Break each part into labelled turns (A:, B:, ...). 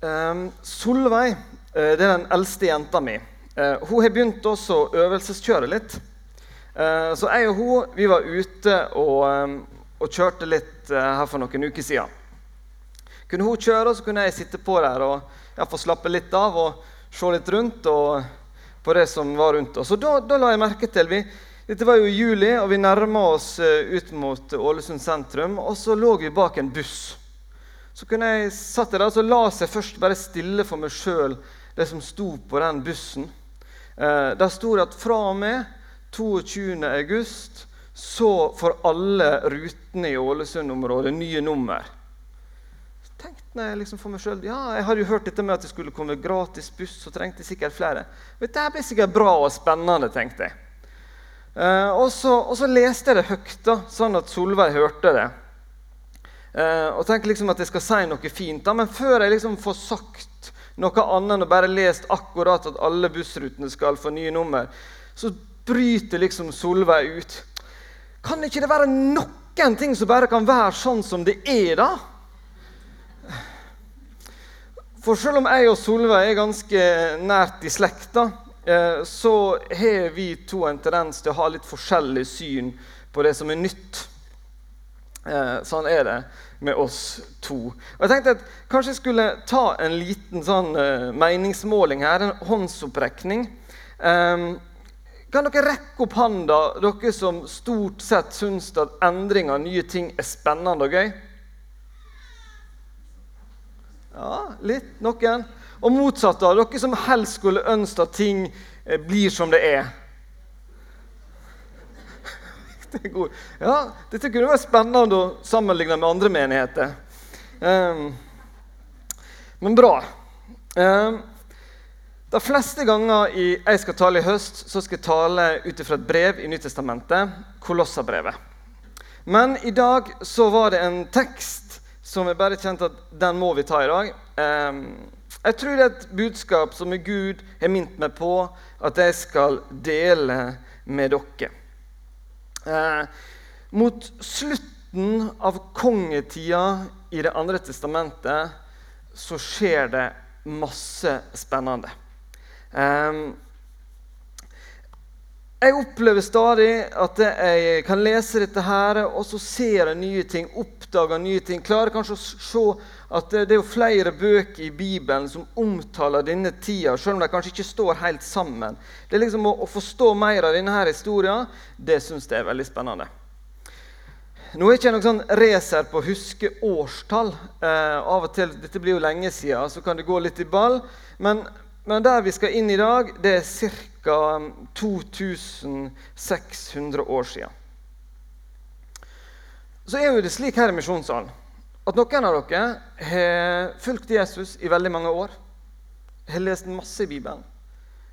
A: Um, Solveig uh, det er den eldste jenta mi. Uh, hun har begynt å øvelseskjøre litt. Uh, så jeg og hun vi var ute og, um, og kjørte litt her for noen uker siden. Kunne hun kjøre, så kunne jeg sitte på der og få slappe litt av og se litt rundt på det som var rundt oss. Og da, da la jeg merke til vi, Dette var jo i juli, og vi nærma oss ut mot Ålesund sentrum. Og så lå vi bak en buss. Så kunne jeg satt der, så la jeg først bare stille for meg sjøl det som sto på den bussen. Eh, der sto det at fra og med 22.8 så får alle rutene i Ålesund-området nye nummer. Så tenkte jeg liksom for meg selv, ja, jeg hadde jo hørt dette med at det skulle komme gratis buss. så trengte jeg sikkert flere. Dette blir sikkert bra og spennende, tenkte jeg. Eh, og, så, og, så, leste jeg det høyt, sånn at Solveig hørte det. Uh, og tenker liksom at jeg skal si noe fint. Da. Men før jeg liksom får sagt noe annet enn å bare lest akkurat at alle bussrutene skal få nye nummer, så bryter liksom Solveig ut. Kan ikke det være noen ting som bare kan være sånn som det er, da? For selv om jeg og Solveig er ganske nært i slekta, uh, så har vi to en tendens til å ha litt forskjellig syn på det som er nytt. Eh, sånn er det med oss to. Og jeg tenkte at Kanskje jeg skulle ta en liten sånn eh, meningsmåling her, en håndsopprekning. Eh, kan dere rekke opp hånda, dere som stort sett syns at endring av nye ting er spennende og gøy? Ja, litt. Noen. Og motsatt, da. Dere som helst skulle ønske at ting eh, blir som det er. det er god. Ja, dette kunne vært spennende å sammenligne med andre menigheter. Um, men bra. Um, de fleste ganger i, jeg skal tale i høst, så skal jeg tale ut fra et brev i Nytestamentet, Kolossabrevet. Men i dag så var det en tekst som jeg bare kjente at den må vi ta i dag. Um, jeg tror det er et budskap som Gud har minnet meg på at jeg skal dele med dere. Eh, mot slutten av kongetida i Det andre testamentet så skjer det masse spennende. Eh, jeg opplever stadig at jeg kan lese dette her, og så ser jeg nye ting, oppdager nye ting. Klarer kanskje å se at det, er jo flere bøker i Bibelen som omtaler denne tida, selv om de kanskje ikke står helt sammen. Det er liksom Å, å forstå mer av denne historien det syns jeg er veldig spennende. Nå er ikke jeg noen sånn racer på å huske årstall. Eh, av og til, Dette blir jo lenge siden, så kan det gå litt i ball. Men, men der vi skal inn i dag, det er ca. 2600 år siden. Så er jo det slik her i Misjonssalen at noen av dere har fulgt Jesus i veldig mange år. Har lest masse i Bibelen.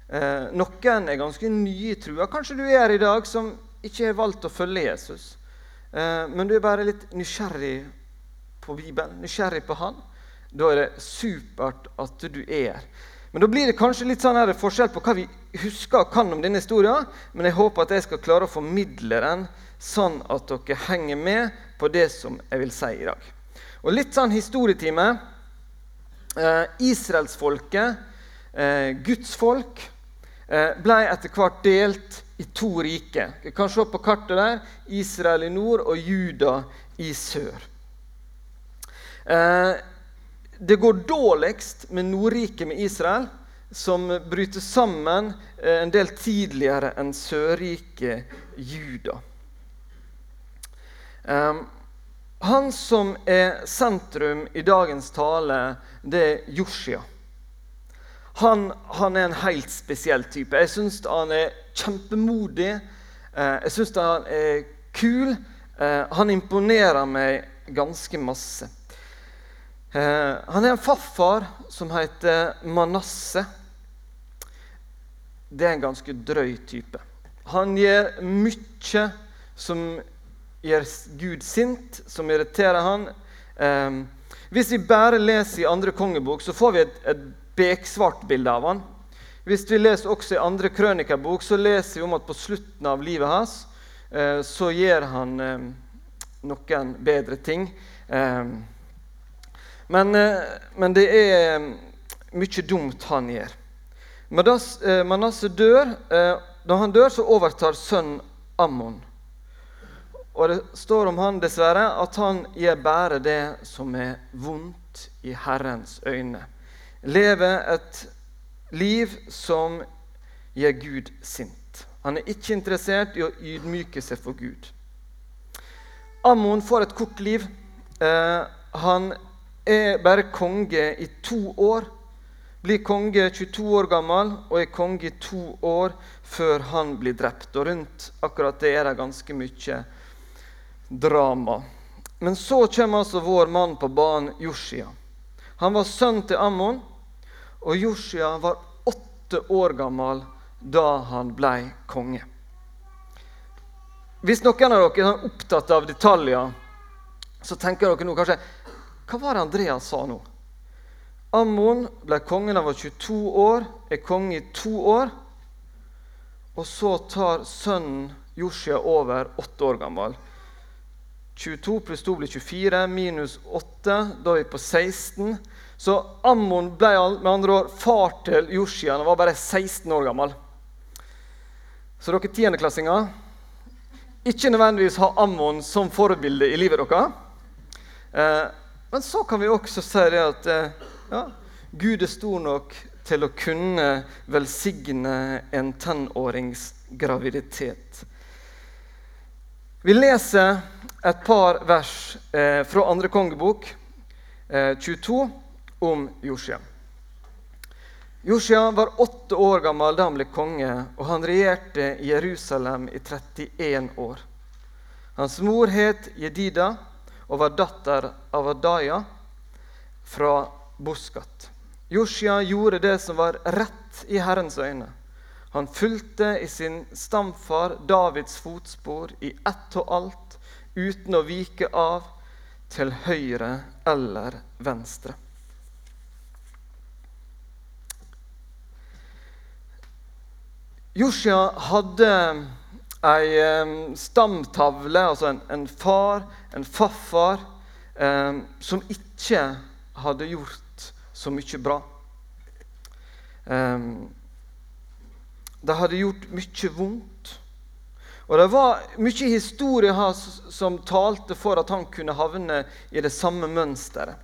A: Eh, noen er ganske nye i trua. Kanskje du er i dag som ikke har valgt å følge Jesus. Eh, men du er bare litt nysgjerrig på Bibelen, nysgjerrig på Han. Da er det supert at du er her. Men da blir det kanskje litt sånn her forskjell på hva vi husker og kan om denne historien. Men jeg håper at jeg skal klare å formidle den sånn at dere henger med på det som jeg vil si i dag. Og litt sånn historietime. Eh, Israelsfolket, eh, Guds folk, eh, ble etter hvert delt i to rike. Vi kan se på kartet der. Israel i nord og Juda i sør. Eh, det går dårligst med Nordriket med Israel, som bryter sammen eh, en del tidligere enn Sørriket Juda. Um, han som er sentrum i dagens tale, det er Joshia. Han, han, er en helt spesiell type. Jeg syns han er kjempemodig. Eh, jeg syns han er kul. Eh, han imponerer meg ganske masse. Eh, han er en farfar som heter Manasse. Det er en ganske drøy type. Han gjør mye som gjør Gud sint, som irriterer han. Eh, hvis vi bare leser i andre kongebok, så får vi et, et beksvart bilde av han. Hvis vi leser også i andre krønikerbok, så leser vi om at på slutten av livet hans eh, så gjør han eh, noen bedre ting. Eh, Men, eh, men det er mm, mye dumt han gjør. Eh, Manasseh dør. Når han dør, så overtar sønnen Ammon. Og det står om han dessverre at han gjør bare det som er vondt i Herrens øyne. Lever et liv som gjør Gud sint. Han er ikke interessert i å ydmyke seg for Gud. Ammon får et kort liv. Eh, han er bare konge i to år. Blir konge 22 år gammel og er konge i to år før han blir drept. Og rundt akkurat det er det ganske mye drama. Men så kommer altså vår mann på banen, Joshia. Han var sønn til Ammon, og Joshia var åtte år gammel da han ble konge. Hvis noen av dere er opptatt av detaljer, så tenker dere nå kanskje Hva var det Andreas sa nå? Ammon ble konge da han var 22 år, er konge i to år. Og så tar sønnen Joshia over åtte år gammel. 22 pluss 2 blir 24, minus 8. Da er vi på 16. Så Ammon ble med andre år far til Joshia. Han var bare 16 år gammel. Så dere tiendeklassinger ikke nødvendigvis ha Ammon som forbilde i livet deres. Eh, men så kan vi også si det at eh, ja, Gud er stor nok til å kunne velsigne en tenårings graviditet. Vi leser et par vers eh, fra andre kongebok, eh, 22, om Josia. Josia var åtte år gammel da han ble konge, og han regjerte i Jerusalem i 31 år. Hans mor het Jedida og var datter av Adaya fra Boskat. Josia gjorde det som var rett i Herrens øyne. Han fulgte i sin stamfar Davids fotspor i ett og alt, uten å vike av til høyre eller venstre. Joshua hadde ei stamtavle, altså en, en far, en farfar, eh, som ikke hadde gjort så mye bra. Eh, de hadde gjort mye vondt. Og det var mye historie hans som talte for at han kunne havne i det samme mønsteret.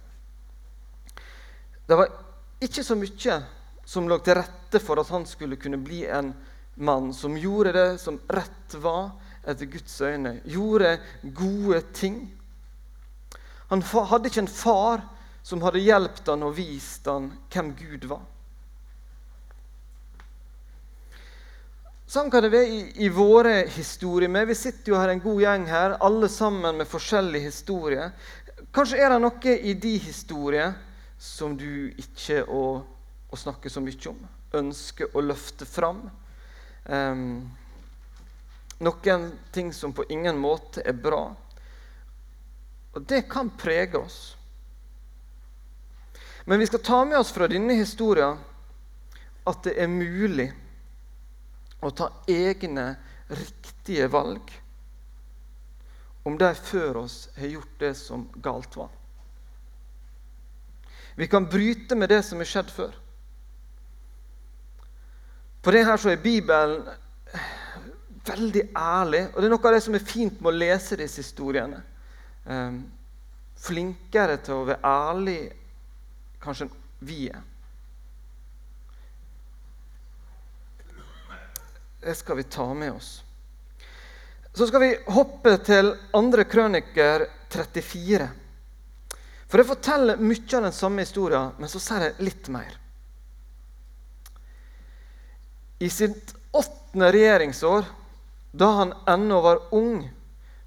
A: Det var ikke så mye som lå til rette for at han skulle kunne bli en mann som gjorde det som rett var etter Guds øyne. Gjorde gode ting. Han hadde ikke en far som hadde hjulpet han og vist han hvem Gud var. Sånn kan det være i, i våre historier. Men vi sitter jo her en god gjeng her, alle sammen med forskjellige historier. Kanskje er det noe i de historier som du ikke å, å snakke så mye om, ønsker å løfte fram. Um, noen ting som på ingen måte er bra. Og det kan prege oss. Men vi skal ta med oss fra denne historien at det er mulig å ta egne, riktige valg om de før oss har gjort det som galt var. Vi kan bryte med det som har skjedd før. På det her så er Bibelen veldig ærlig. Og det er noe av det som er fint med å lese disse historiene. Um, flinkere til å være ærlig kanskje enn vi er. Det skal vi ta med oss. Så skal vi hoppe til andre krøniker 34. For det forteller mye av den samme historien, men så sier det litt mer. I sitt åttende regjeringsår, da han ennå var ung,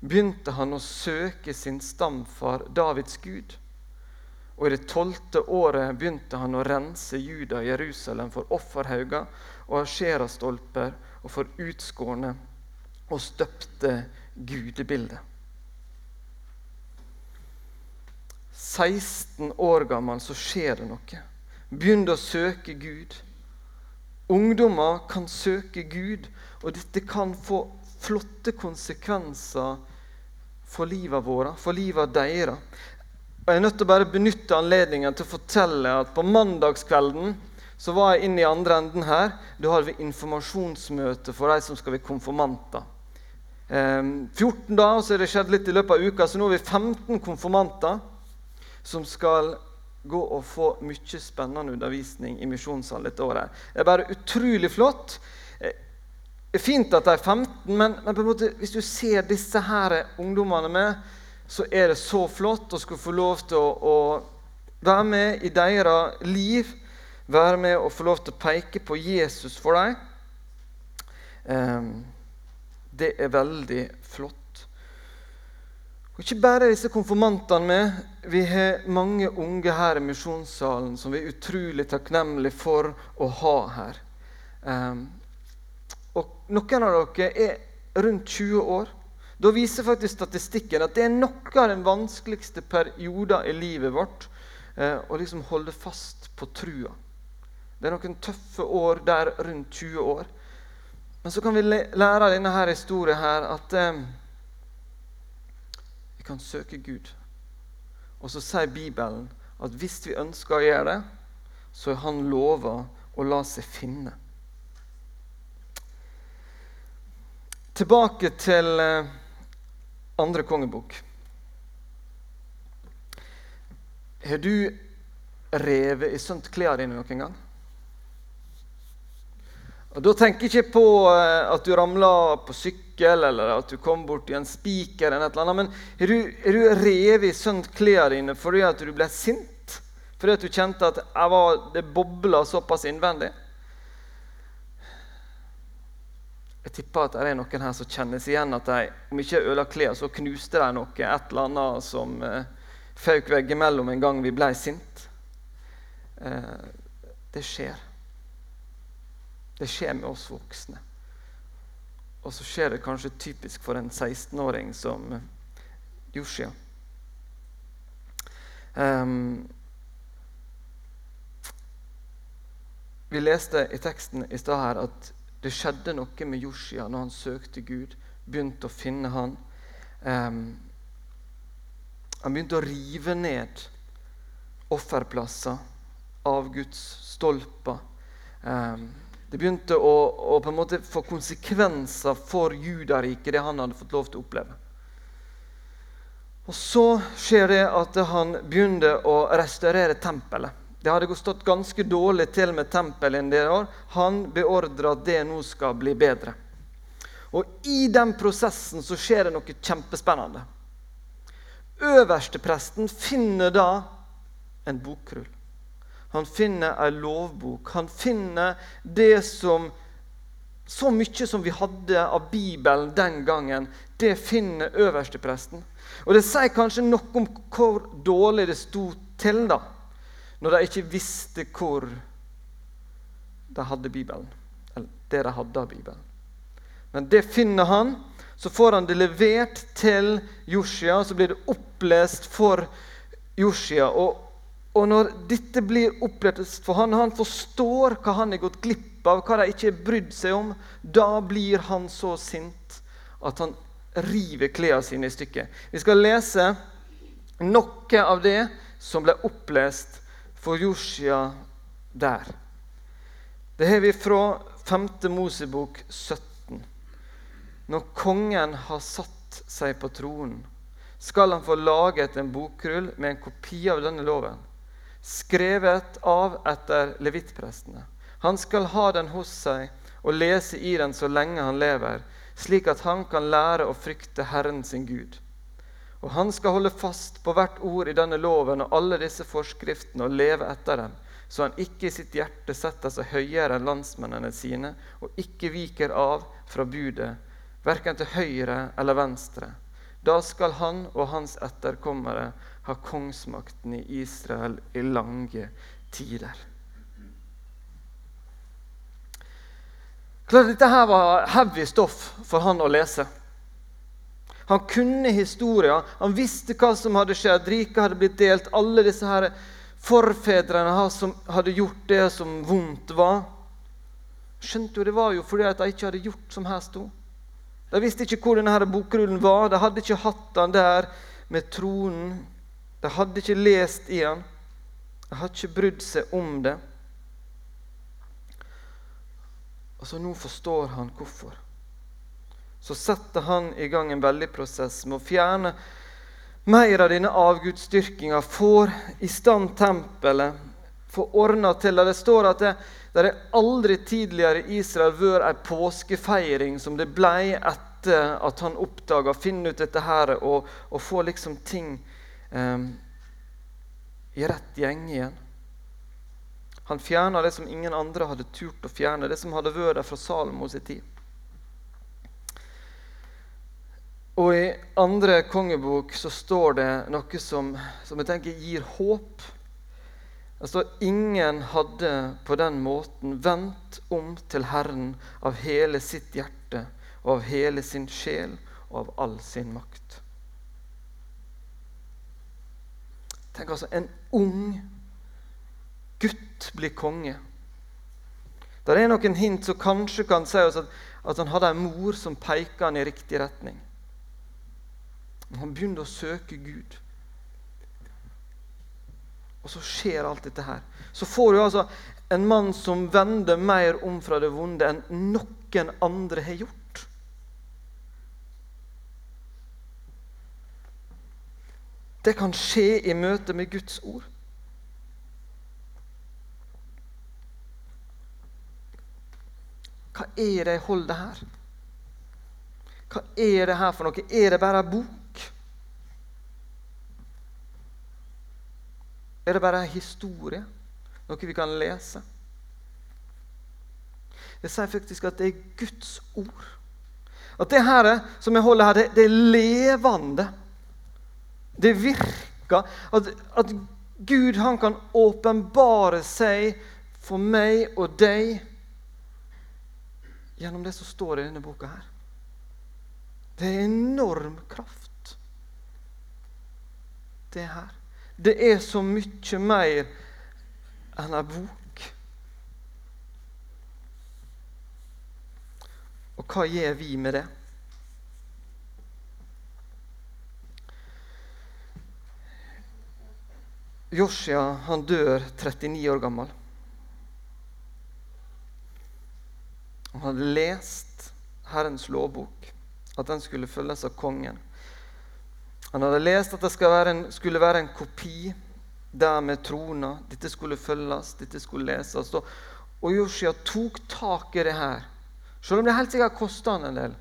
A: begynte han å søke sin stamfar Davids Gud. Og I det tolvte året begynte han å rense Juda og Jerusalem for offerhauger og asjerastolper og for utskårne, og støpte gudebildet. 16 år gammel så skjer det noe. Begynner å søke Gud. Ungdommer kan søke Gud, og dette kan få flotte konsekvenser for livet vårt, for livet deres. Jeg er nødt til å bare benytte anledningen til å fortelle at på mandagskvelden så var jeg inne i andre enden her. Da hadde vi informasjonsmøte for de som skal bli konfirmanter. Eh, 14 da, så er det skjedd litt i løpet av uka, så nå har vi 15 konfirmanter som skal gå og få mye spennende undervisning i misjonssalen dette året. Det er bare utrolig flott. Det er fint at de er 15, men, men måte, hvis du ser disse her ungdommene med, så er det så flott å skulle få lov til å, å være med i deres liv. Være med og få lov til å peke på Jesus for dem. Um, det er veldig flott. Og ikke bare disse konfirmantene med. Vi har mange unge her i misjonssalen som vi er utrolig takknemlige for å ha her. Um, og Noen av dere er rundt 20 år. Da viser faktisk statistikken at det er noe av den vanskeligste perioden i livet vårt uh, å liksom holde fast på trua. Det er noen tøffe år der rundt 20 år. Men så kan vi lære av denne her historien her at vi kan søke Gud. Og så sier Bibelen at hvis vi ønsker å gjøre det, så er Han lova å la seg finne. Tilbake til eh, andre kongebok. Har du revet i sønt klærne dine noen gang? Og Da tenker jeg ikke på eh, at du ramla på sykkel eller at du kom bort i en spiker. eller et eller annet, Men har du, du revet i sønt klærne dine fordi at du ble sint? Fordi at du kjente at var, det bobla såpass innvendig? Jeg tipper at det er noen her som kjennes igjen at de, om ikke øla klær, så knuste de noe, et eller annet som eh, føk veggimellom en gang vi ble sint. Eh, det skjer. Det skjer med oss voksne. Og så skjer det kanskje typisk for en 16-åring som Joshia. Um, vi leste i teksten i stad her at det skjedde noe med Joshia når han søkte Gud, begynte å finne han. Um, han begynte å rive ned offerplasser, av Guds stolper. Um, det begynte å, å, på en måte få konsekvenser for Judariket, det han hadde fått lov til å oppleve. Og Så skjer det at han begynner å restaurere tempelet. Det hadde stått ganske dårlig til med tempelet en del år. Han beordrer at det nå skal bli bedre. Og I den prosessen så skjer det noe kjempespennende. Øverstepresten finner da en bokrull. Han finner ei lovbok. Han finner det som Så mye som vi hadde av Bibelen den gangen, det finner øverstepresten. Og det sier kanskje noe om hvor dårlig det sto til da, når de ikke visste hvor de hadde Bibelen. Eller det de hadde av Bibelen. Men det finner han. Så får han det levert til Joshia, og så blir det opplest for Joshia. Og og når dette blir opprettet for han, han forstår hva han har gått glipp av, hva de ikke har brydd seg om, da blir han så sint at han river klærne sine i stykker. Vi skal lese noe av det som ble opplest for Josia der. Det har vi fra 5. Mosebok 17. Når kongen har satt seg på tronen, skal han få laget en bokrull med en kopi av denne loven skrevet av etter levittprestene. Han skal ha den hos seg og lese i den så lenge han lever, slik at han kan lære å frykte Herren sin Gud. Og han skal holde fast på hvert ord i denne loven og alle disse forskriftene og leve etter dem, så han ikke i sitt hjerte setter seg høyere enn landsmennene sine og ikke viker av fra budet, verken til høyre eller venstre. Da skal han og hans etterkommere ha kongsmakten i Israel i lange tider. Klart Dette her var heavy stoff for han å lese. Han kunne historia, han visste hva som hadde skjedd. Riket hadde blitt delt. Alle disse her forfedrene som hadde gjort det som vondt var. Skjønte jo Det var jo fordi at de ikke hadde gjort som her sto. De visste ikke hvor denne bokrullen var. De hadde ikke hatt den der med tronen. De hadde ikke lest i han. De hadde ikke brydd seg om det. Og så nå forstår han hvorfor. Så setter han i gang en veldig prosess med å fjerne mer av denne avgudsdyrkinga. Får i stand tempelet, får ordna til det. Det står at det, det er aldri tidligere i Israel vært ei påskefeiring som det ble etter at han oppdaga finne ut dette her og, og få liksom ting eh, i rett gjeng igjen. Han fjerna det som ingen andre hadde turt å fjerne, det som hadde vært der fra Salomo sin tid. Og I andre kongebok så står det noe som, som jeg tenker gir håp. Det står ingen hadde på den måten vendt om til Herren av hele sitt hjerte og av hele sin sjel og av all sin makt. Tenk altså en ung gutt blir konge. Det er noen hint som kanskje kan si oss at, at han hadde en mor som peker han i riktig retning. Han begynner å søke Gud. Og så skjer alt dette her. Så får du altså en mann som vender mer om fra det vonde enn noen andre har gjort. Det kan skje i møte med Guds ord. Hva er det jeg holder her? Hva er det her for noe? Er det bare ei bok? Er det bare ei historie? Noe vi kan lese? Jeg sier faktisk at det er Guds ord. At det her som jeg holder her, det, det er levende. Det virker. At, at Gud han kan åpenbare seg for meg og deg gjennom det som står i denne boka her. Det er enorm kraft, det her. Det er så mye mer enn ei bok. Og hva gjør vi med det? Joshia han dør 39 år gammel. Han hadde lest Herrens lovbok, at den skulle følges av kongen. Han hadde lest at det skulle være en, skulle være en kopi der med trona. Dette skulle følges, dette skulle leses. Og, og Joshua tok tak i det her. Selv om det helt sikkert kosta han en del,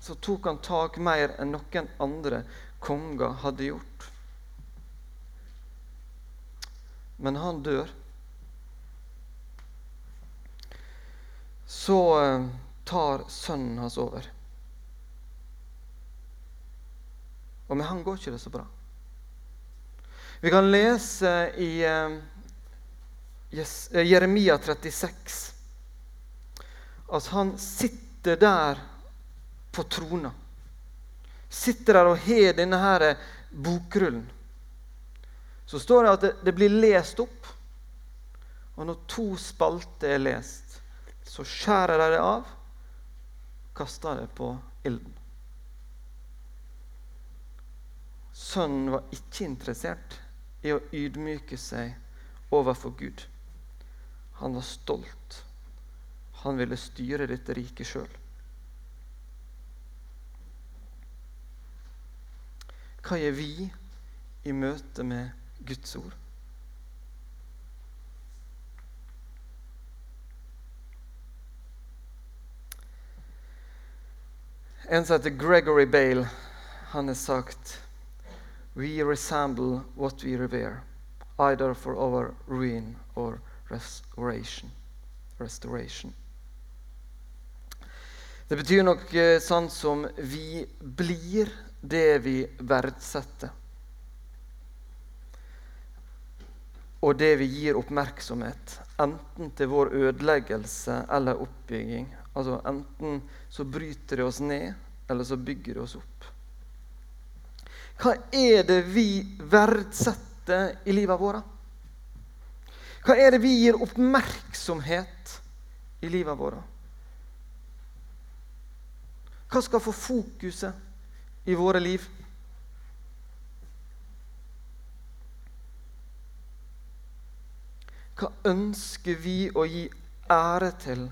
A: så tok han tak mer enn noen andre konger hadde gjort. Men han dør. så eh, tar sønnen hans over. Og med han går ikke det så bra. Vi kan lese i eh, Jeremia 36 at han sitter der på trona. Sitter der og har denne her bokrullen. Så står det at det, det blir lest opp. Og når to spalter er lest, så skjærer de det av, kaster det på ilden. Sønnen var ikke interessert i å ydmyke seg overfor Gud. Han var stolt. Han ville styre dette riket sjøl. Hva gjør vi i møte med Guds ord? En som heter Gregory Bale, han har sagt We resemble what we revere, either for our ruin or restoration. restoration. Det betyr nok sånn som vi blir det vi verdsetter. Og det vi gir oppmerksomhet, enten til vår ødeleggelse eller oppbygging, Altså Enten så bryter det oss ned, eller så bygger det oss opp. Hva er det vi verdsetter i livet vårt? Hva er det vi gir oppmerksomhet i livet vårt? Hva skal få fokuset i våre liv? Hva ønsker vi å gi ære til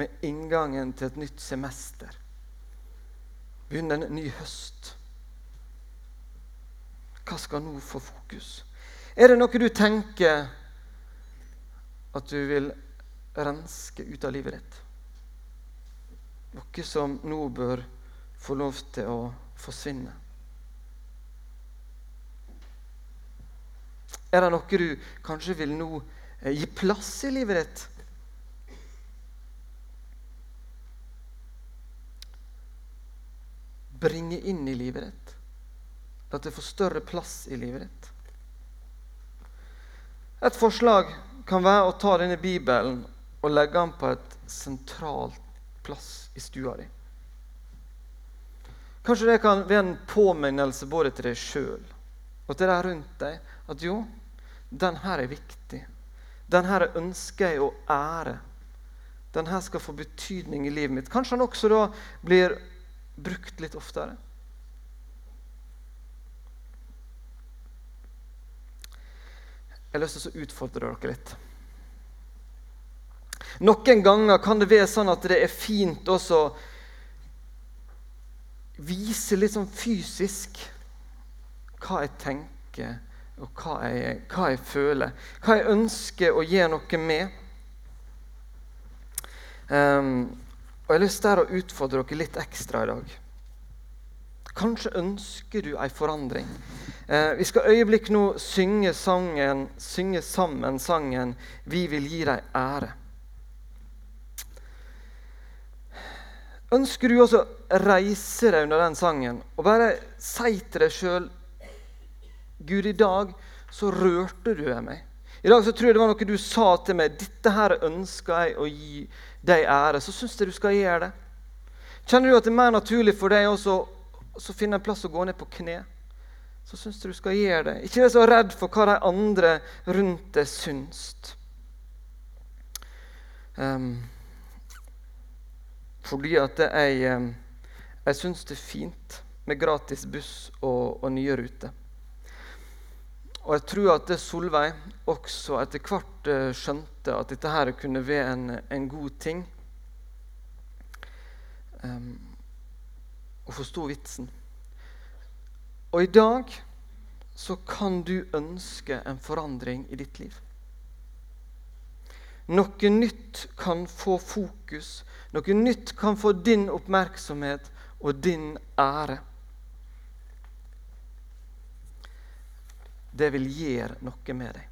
A: med inngangen til et nytt semester? Begynner en ny høst. Hva skal nå få fokus? Er det noe du tenker at du vil renske ut av livet ditt? Noe som nå bør få lov til å forsvinne? Er det noe du kanskje vil nå gi plass i livet ditt? Bringe inn i livet ditt? La det få større plass i livet ditt? Et forslag kan være å ta denne Bibelen og legge den på et sentralt plass i stua di. Kanskje det kan være en påminnelse både til deg sjøl og til de rundt deg at jo, den her er viktig. Den her ønsker jeg å ære. Den her skal få betydning i livet mitt. Kanskje den også da blir brukt litt oftere. Jeg har lyst til å utfordre dere litt. Noen ganger kan det være sånn at det er fint også å vise litt sånn fysisk hva jeg tenker, og hva jeg, hva jeg føler. Hva jeg ønsker å gjøre noe med. Um, og Jeg har lyst til å utfordre dere litt ekstra i dag. Kanskje ønsker du en forandring. Eh, vi skal øyeblikk nå synge, sangen, synge sammen sangen 'Vi vil gi deg ære'. Ønsker du også å reise deg under den sangen og bare si til deg sjøl Gud, i dag så rørte du meg. I dag så tror jeg det var noe du sa til meg. 'Dette her ønsker jeg å gi deg ære.' Så syns jeg du skal gjøre det. Kjenner du at det er mer naturlig for deg også å finne en plass å gå ned på kne? så syns jeg du skal gjøre det. Ikke vær så redd for hva de andre rundt deg syns. Um, fordi at jeg, um, jeg syns det er fint med gratis buss og, og nye ruter. Og jeg tror at Solveig også etter hvert uh, skjønte at dette her kunne være en, en god ting. Um, og forsto vitsen. Og i dag så kan du ønske en forandring i ditt liv. Noe nytt kan få fokus, noe nytt kan få din oppmerksomhet og din ære. Det vil gjøre noe med deg.